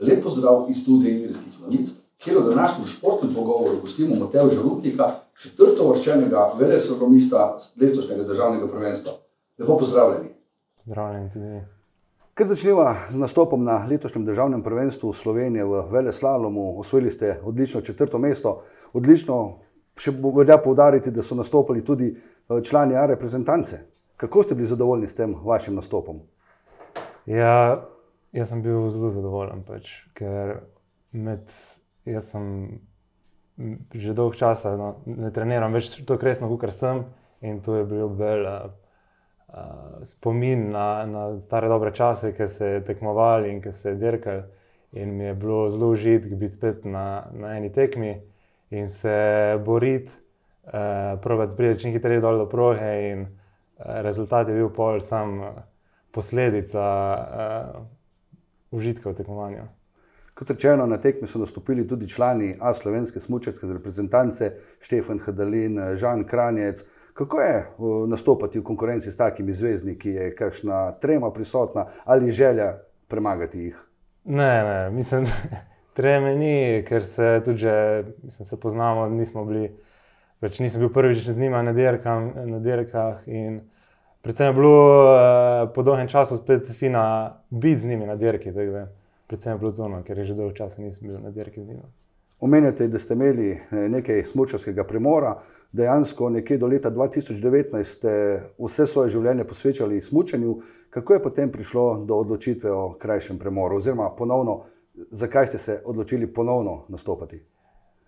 Lep pozdrav iz studija Irskih novic, kjer v današnjem športnem pogovoru gostimo Mateja Žalupnika, četrto vrščenega veleslalomista letošnjega državnega prvenstva. Lepo pozdravljeni. Zdravljen tudi. Ker začnemo z nastopom na letošnjem državnem prvenstvu Slovenije v veleslalomu, osvojili ste odlično četrto mesto. Odlično, še velja poudariti, da so nastopili tudi eh, člani A reprezentance. Kako ste bili zadovoljni s tem vašim nastopom? Ja, jaz sem bil zelo zadovoljen, pač, ker med, jaz sem že dolgo časa no, ne treniram več tako resno, kot sem. In to je bil bel uh, spomin na, na stare dobre čase, ki se je tekmovali in ki se je dirkali. In mi je bilo zelo užitk biti spet na, na eni tekmi in se boriti, uh, proti priti čim hitreje dol do proge. In uh, rezultat je bil pol sam. Uh, posledica uh, užitka v tekmovanju. Kot rečeno, na tekmi so nastopili tudi člani A slovenske smočarske reprezentance, Štefan Hadalin, Žan Kranjec. Kako je uh, nastopati v konkurenci s takimi zvezdniki, je kakšna trema prisotna ali želja premagati jih? Ne, ne, mislim, treme ni, ker se tudi že mislim, se poznamo, nismo bili, več nisem bil prvič z njima na, dirkam, na dirkah. In, Predvsem je bilo uh, po dolgem času spet fina biti z njimi na dirki. Predvsem je bilo to, no, ker je že dolgo časa nisem bil na dirki z njimi. Omenjate, da ste imeli eh, nekaj smočarskega premora, dejansko nekje do leta 2019 ste vse svoje življenje posvečali smočanju. Kako je potem prišlo do odločitve o krajšem premoru, oziroma ponovno, zakaj ste se odločili ponovno nastopati?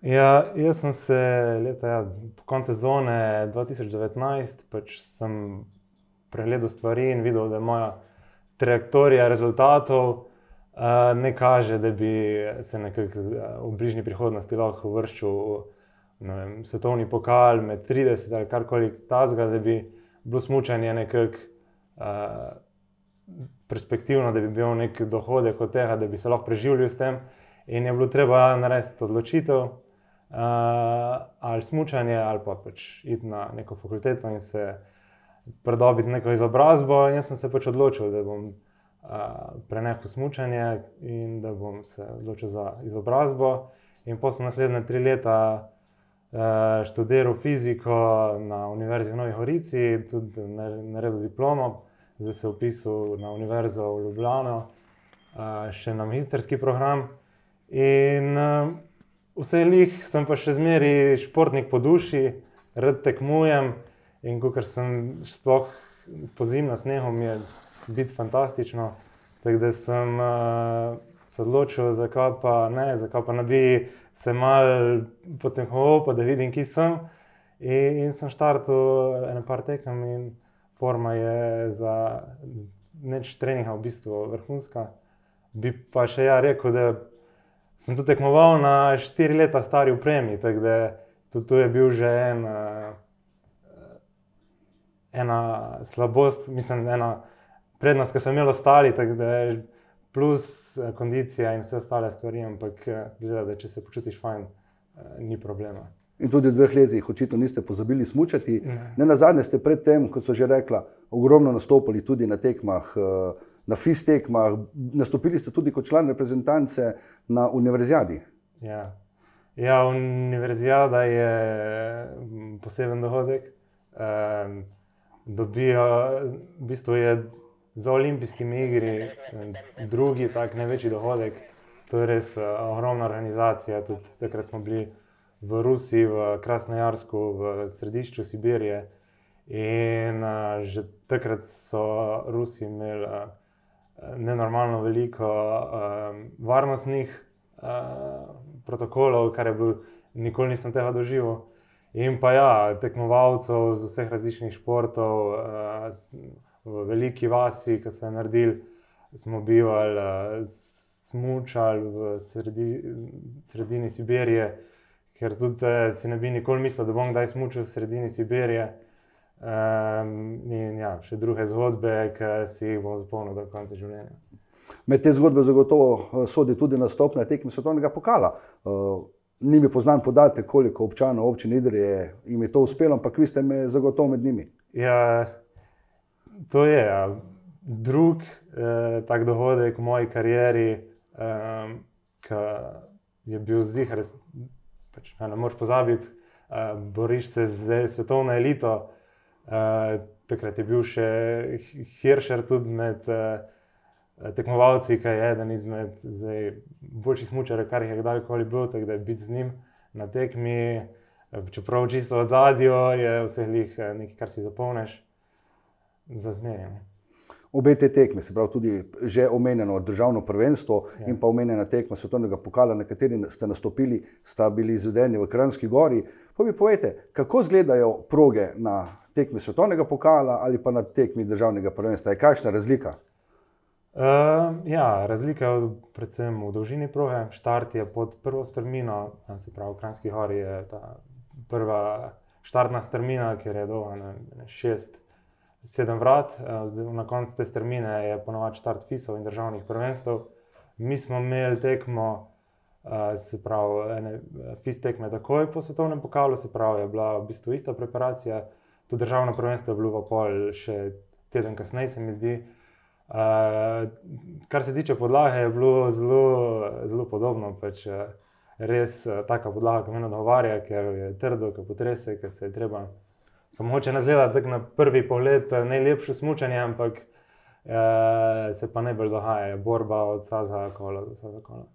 Ja, jaz sem se leta, ja, po koncu sezone 2019 pač sem pregledal stvari in videl, da je moja trajektorija rezultatov uh, ne kaže, da bi se nekako v bližnji prihodnosti lahko uvrščal v svetovni pokal med 30 ali karkoli tasga, da bi bilo smučanje nekako uh, perspektivno, da bi bil nek dohodek od tega, da bi se lahko preživljal s tem. In je bilo treba narediti odločitev, uh, ali smučanje, ali pa pač iti na neko fakulteto in se pridobiti neko izobrazbo. Jaz sem se pač odločil, da bom uh, prenehal smutanje in da bom se odločil za izobrazbo. In potem sem naslednje tri leta uh, študiral fiziko na Univerzi v Novi Gorici, tudi naredil diplomo, zdaj se upisal na Univerzo v Ljubljano, uh, še na magistrski program. In uh, vse lih sem pa še zmeraj športnik po duši, rad tekmujem. In ko sem sploh pozim na snehu, mi je biti fantastično. Tako da sem uh, se odločil, zakaj pa ne, zakaj pa ne bi se mal potehoval, pa da vidim, ki sem. In, in sem štartil eno par tekem in forma je za neč treninga v bistvu vrhunska. Bi pa še ja rekel, da sem tu tekmoval na štiri leta stari upremi, tako da tudi tu je bil že en. Uh, ena slabost, mislim, ena prednost, ki sem imel ostali, tako da je plus eh, kondicija in vse ostale stvari, ampak eh, gleda, da če se počutiš fajn, eh, ni problema. In tudi v dveh letih očitno niste pozabili smučati. Ne. ne na zadnje ste predtem, kot so že rekla, ogromno nastopili tudi na tekmah, na FIS tekmah, nastopili ste tudi kot član reprezentance na univerzijadi. Ja. ja, univerzijada je mm, poseben dohodek. Um, dobijo, v bistvu je za olimpijskimi igri eh, drugi tak največji dohodek. To je res uh, ogromna organizacija. Tudi takrat smo bili v Rusiji, v Krasnojarsku, v središču Sibirije. In uh, že takrat so Rusi imeli uh, nenormalno veliko uh, varnostnih uh, protokolov, kar je bil, nikoli nisem tega doživel. In pa ja, tekmovalcev z vseh različnih športov, uh, v veliki vasi, ki so jo naredili, smo bivali, uh, smučali v sredi, sredini Sibirije, ker tudi uh, si ne bi nikoli mislil, da bom kdaj smučal v sredini Sibirije. Um, in ja, še druge zgodbe, ki si jih bom zapomnil do konca življenja. Med te zgodbe zagotovo sodi tudi nastop na tekmi svetovnega pokala. Uh, ni mi poznan podatek, koliko občanov občine Idrije jim je to uspelo, ampak vi ste me zagotovo med njimi. Ja, to je ja. drug eh, tak dogodek v moji karieri. um, ki je bil zihar, pač, ne, ne moreš pozabiti, uh, boriš se z svetovno elito. Uh, takrat je bil še Hiršer tudi med uh, tekmovalci, ki je eden izmed boljših smočarjev, kar jih je kdajkoli bil, tako da je biti z njim na tekmi. Čeprav čisto od zadja je vse njih nekaj, kar si zapomniš, za zmeraj. Obe te tekme, se pravi tudi že omenjeno državno prvenstvo ja. in pa omenjena tekma svetovnega pokala, na kateri ste nastopili, sta bili izvedeni v Kranski gori. Pa mi povete, kako izgledajo proge na tekmi svetovnega pokala ali pa na tekmi državnega prvenstva? Je kakšna razlika? Uh, ja, razlika je predvsem v dolžini proge. Štart je pod prvo strmino, se pravi v Kranski gori je ta prva štartna strmina, kjer je dolga šest sedem vrat, eh, na koncu te strmine je ponovadi štart FISO in državnih prvenstv. Mi smo imeli tekmo, eh, se pravi, ene FIS tekme takoj po svetovnem pokalu, se pravi, je bila v bistvu ista preparacija. To državno prvenstvo je bilo pa pol še teden kasneje, se mi zdi. Uh, kar se tiče podlage, je bilo zelo, zelo podobno. Pač, res uh, taka podlaga, ki me nagovarja, ker je trdo, ker potrese, ker se je treba Mogoče nas gleda tako na prvi pogled najlepše smutanje, ampak uh, se pa najbolj dogaja, borba od Saza kola do Saza kola.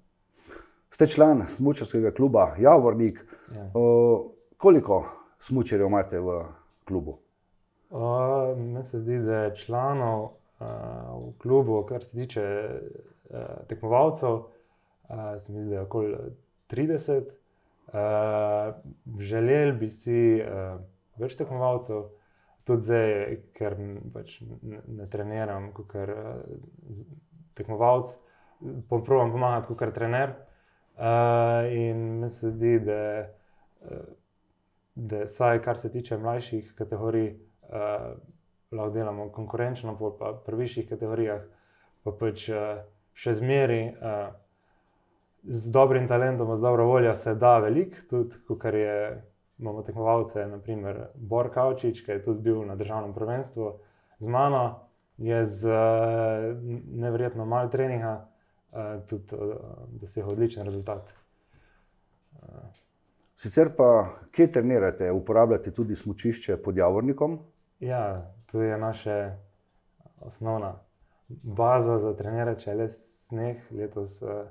Ste član smučarskega kluba Javornik. Ja. Uh, koliko smučarjev imate v klubu? Uh, meni se zdi, da je članov v klubu, kar se tiče uh, tekmovalcev, uh, se mi zdi, da je okoli 30. Uh, želeli bi si. Uh, več tekmovalcev, tudi zdaj, ker pač ne, ne treniram kot uh, tekmovalec, poskušam pomagati kot trener. Uh, in mi se zdi, da, uh, da saj, kar se tiče mlajših kategorij, uh, lahko delamo konkurenčno, pa pri višjih kategorijah, pa pač uh, še zmeri. Uh, Z dobrim talentom, z dobro voljo se da veliko, tudi kar je imamo tekmovalce, naprimer Bor Kaučič, ki je tudi bil na državnem prvenstvu z mano, je z nevrjetno malo treninga eh, tudi eh, dosegel odličen rezultat. Sicer pa, kje trenirate, uporabljate tudi smočišče pod Javornikom? Ja, to je naša osnovna baza za treniranje, če le sneh letos. Uh,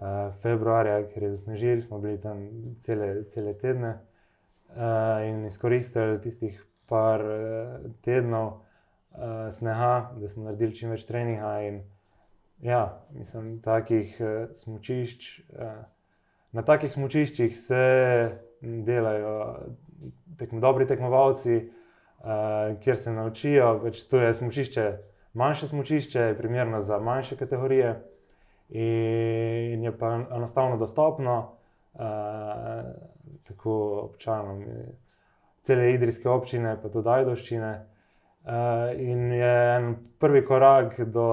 uh, februarja, ker je zasnežil, smo bili tam cele, cele tedne uh, in izkoristili tistih par uh, tednov uh, sneha, da smo naredili čim več treninga. In, ja, mislim, takih uh, smočišč. Uh, na takih smočiščih se delajo tekmo, dobri tekmovalci, uh, kjer se naučijo, pač je smočišče. Manjše smočišče je primerno za manjše kategorije, in je pa enostavno dostopno, uh, tako občanom cele idrijske občine, pa tudi Ajdoščine. Uh, in je en prvi korak do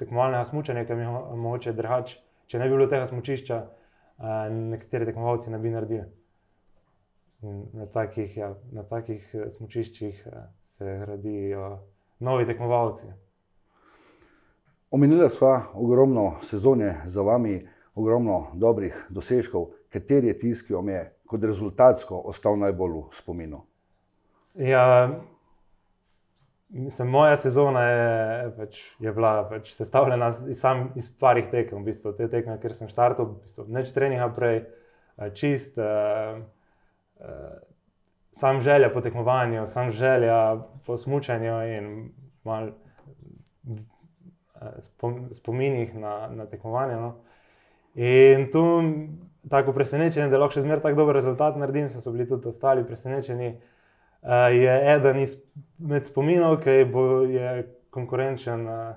tekmovalnega smutanja, ki je mogoče drugače. Če ne bi bilo tega smočišča, uh, nekateri tekmovalci ne bi naredili. Na takih, ja, na takih smočiščih se gradijo novi tekmovalci. Omenili smo ogromno sezone za vami, ogromno dobrih dosežkov, kateri je tisti, ki vam je kot rezultatsko ostal najbolj v spominu? Ja, mislim, moja sezona je, pač, je bila pač sestavljena iz, iz parih tekem. V bistvu, te tekme, ker sem štartil, v bistvu, neč treninga prej, čist. Uh, uh, Sam želja po tekmovanju, sam želja po smutku in malo spominih na, na tekmovanje. No. In tu tako presenečenje, da lahko še zmeraj tako dober rezultat naredim, so bili tudi ostali presenečeni. Uh, je eden izmed spominov, ki bo, je konkurenčen uh,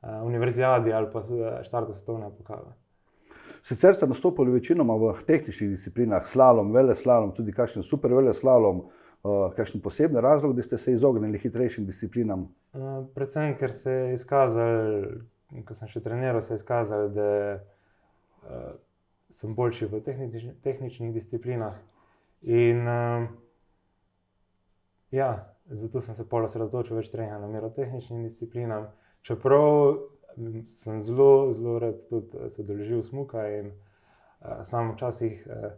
uh, univerzijadi ali pa štartu svetovnega pokala. Sicer ste nastopili večinoma v tehničnih disciplinah, slalom, vele slalom, tudi kakšen super vele slalom. Uh, uh, kakšen poseben razlog, da ste se izognili hitrejšim disciplinam? Uh, predvsem, ker se je izkazalo, ko sem še treniral, se je izkazalo, da uh, sem boljši v tehnič, tehničnih disciplinah. In uh, ja, zato sem se polo sredotočil več treninga na mero tehničnim disciplinam. Čeprav sem zelo, zelo rad tudi se deležil smuka in uh, samo včasih. Uh,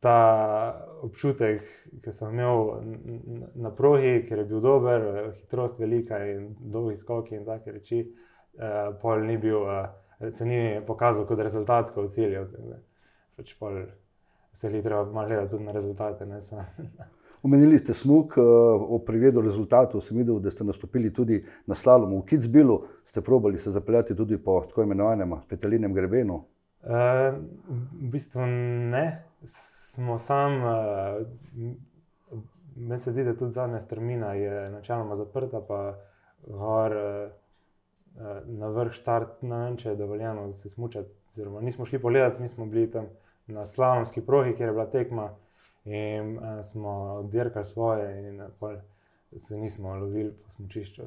Ta občutek, ki sem imel na progi, ker je bil dober, hitrost velika in dolgi skoki in take reči, eh, pol ni bil, eh, se ni pokazal kot rezultat, kot cilj. Pač pol se je treba malo gledati tudi na rezultate. Omenili ste smog, eh, o pregledu rezultatov sem videl, da ste nastopili tudi na slalomu v Kitzbilu, ste probali se zapeljati tudi po tako imenovanem petelinem grebenu. Uh, v bistvu ne, smo sam, uh, meni se zdi, da tudi zadnja strmina je načeloma zaprta, pa gor uh, na vrh štart, ne vem, če je dovoljeno se smučati. Oziroma, nismo šli pogledati, mi smo bili tam na slavnski progi, kjer je bila tekma in uh, smo dirkali svoje, in uh, se nismo lovili po smočišču.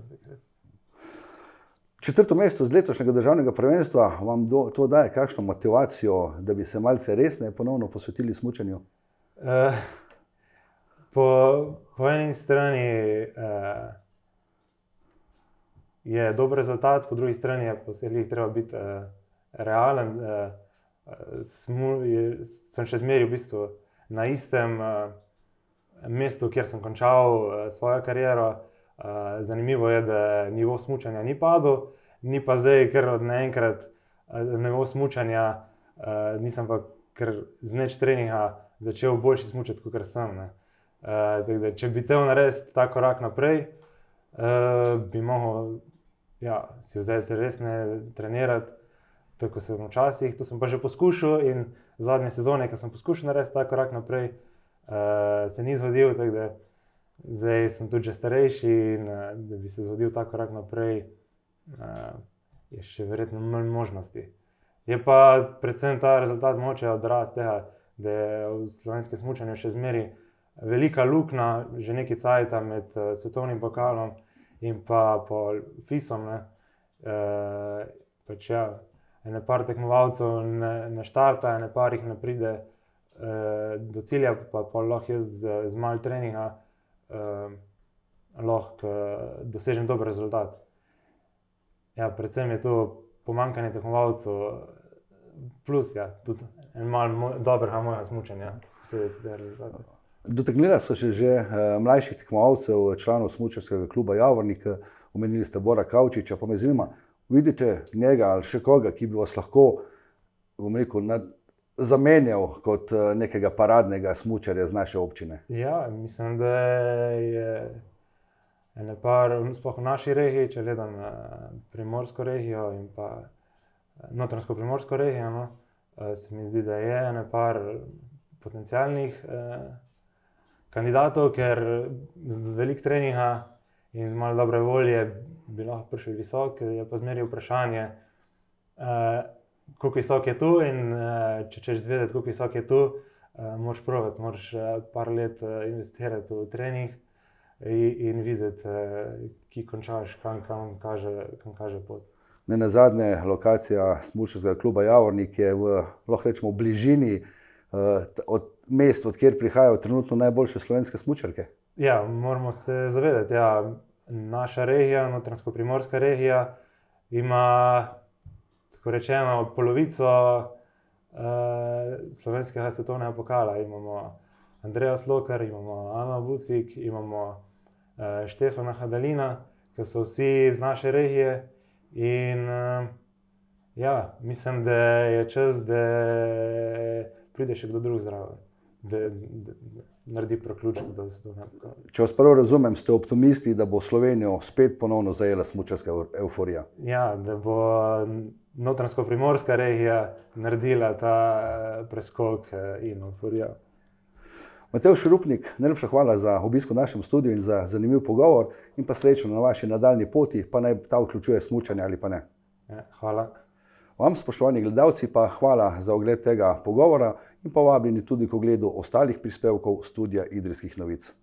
Četrto mesto z letošnjega državnega prvenstva vam do, to daje kakšno motivacijo, da bi se malce resneje ponovno posvetili smutnju? Uh, eh, po, po eni strani uh, je dober rezultat, po drugi strani je posebej treba biti uh, realen. Uh, smu, je, sem še zmeraj v bistvu na istem uh, mestu, kjer sem končal uh, svojo kariero. Uh, zanimivo je, da nivo smutanja ni padel, ni pa zdaj, ker od naenkrat uh, nivo smutanja, uh, nisem pa kar z neč treninga začel boljši smutati, kot sem. Uh, da, če bi te naredil ta korak naprej, uh, bi lahko ja, si vzel resne trenirati, tako se včasih, to sem pa že poskušal in zadnje sezone, ki sem poskušal narediti ta korak naprej, uh, se ni zgodil. Zdaj sem tudi starejši in uh, da bi se zgodil ta korak naprej, uh, je še verjetno manj možnosti. Je pa predvsem ta rezultat moče odraz tega, da je v slovenskem smutku še zmeraj velika luknja, že nekaj cajt med uh, svetovnim pokalom in pa FISOM. Uh, pač ja, ene par tekmovalcev ne, ne štarta, ene par jih ne pride uh, do cilja, pa, pa lahko jaz z, z malo treninga uh, lahko uh, dosežem dober rezultat. Ja, predvsem je to pomankanje tekmovalcev, plus ja, tudi en malo dobrega mojega smučanja. Dotaknila so se že uh, mlajših tekmovalcev, članov Smučarskega kluba Javornik, omenili ste Bora Kavčiča, pa me zanima, vidite njega ali še koga, ki bi vas lahko rekel, nad, zamenjal kot uh, nekega paradnega smočarja z naše občine? Ja, mislim, da je ene par, sploh v naši regiji, če gledam uh, primorsko regijo in pa uh, notransko primorsko regijo, no, se mi zdi, da je ene par potencijalnih uh, kandidatov, ker z velik treninga in z malo dobre volje bi lahko prišel visok, je pa zmeraj vprašanje, uh, koliko visok je tu. In uh, če češ zvedeti, koliko visok je tu, uh, moraš provati, moraš uh, par let uh, investirati v trening in, in videti, uh, ki končaš, kam, kam, kaže, kam kaže pot. Ne na zadnje, lokacija Smučnega kluba Javornik je v, lahko rečemo, bližini uh, od mest, odkjer prihajajo trenutno najboljše slovenske smučarke. Ja, moramo se zavedati, da ja, naša regija, notransko-primorska regija, ima tako rečeno polovico uh, slovenskega svetovnega pokala. Imamo Andreja Slokar, imamo Ana Vucik, imamo uh, Štefana Hadalina, ki so vsi iz naše regije. In uh, ja, mislim, da je čas, da pride še kdo drug zraven da, da, da naredi preključek, da se to ne dogaja. Če vas prav razumem, ste optimisti, da bo Slovenijo spet ponovno zajela smočarska euforija. Ja, da bo notransko-primorska regija naredila ta eh, preskok eh, in euforijo. Matej Šrupnik, najlepša hvala za obisk v našem studiu in za zanimiv pogovor, in pa srečno na vaši nadaljni poti, pa naj ta vključuje smutanje ali pa ne. Ja, hvala. Vam, spoštovani gledalci, pa hvala za ogled tega pogovora in pa vabljeni tudi k ogledu ostalih prispevkov studia Idrijskih novic.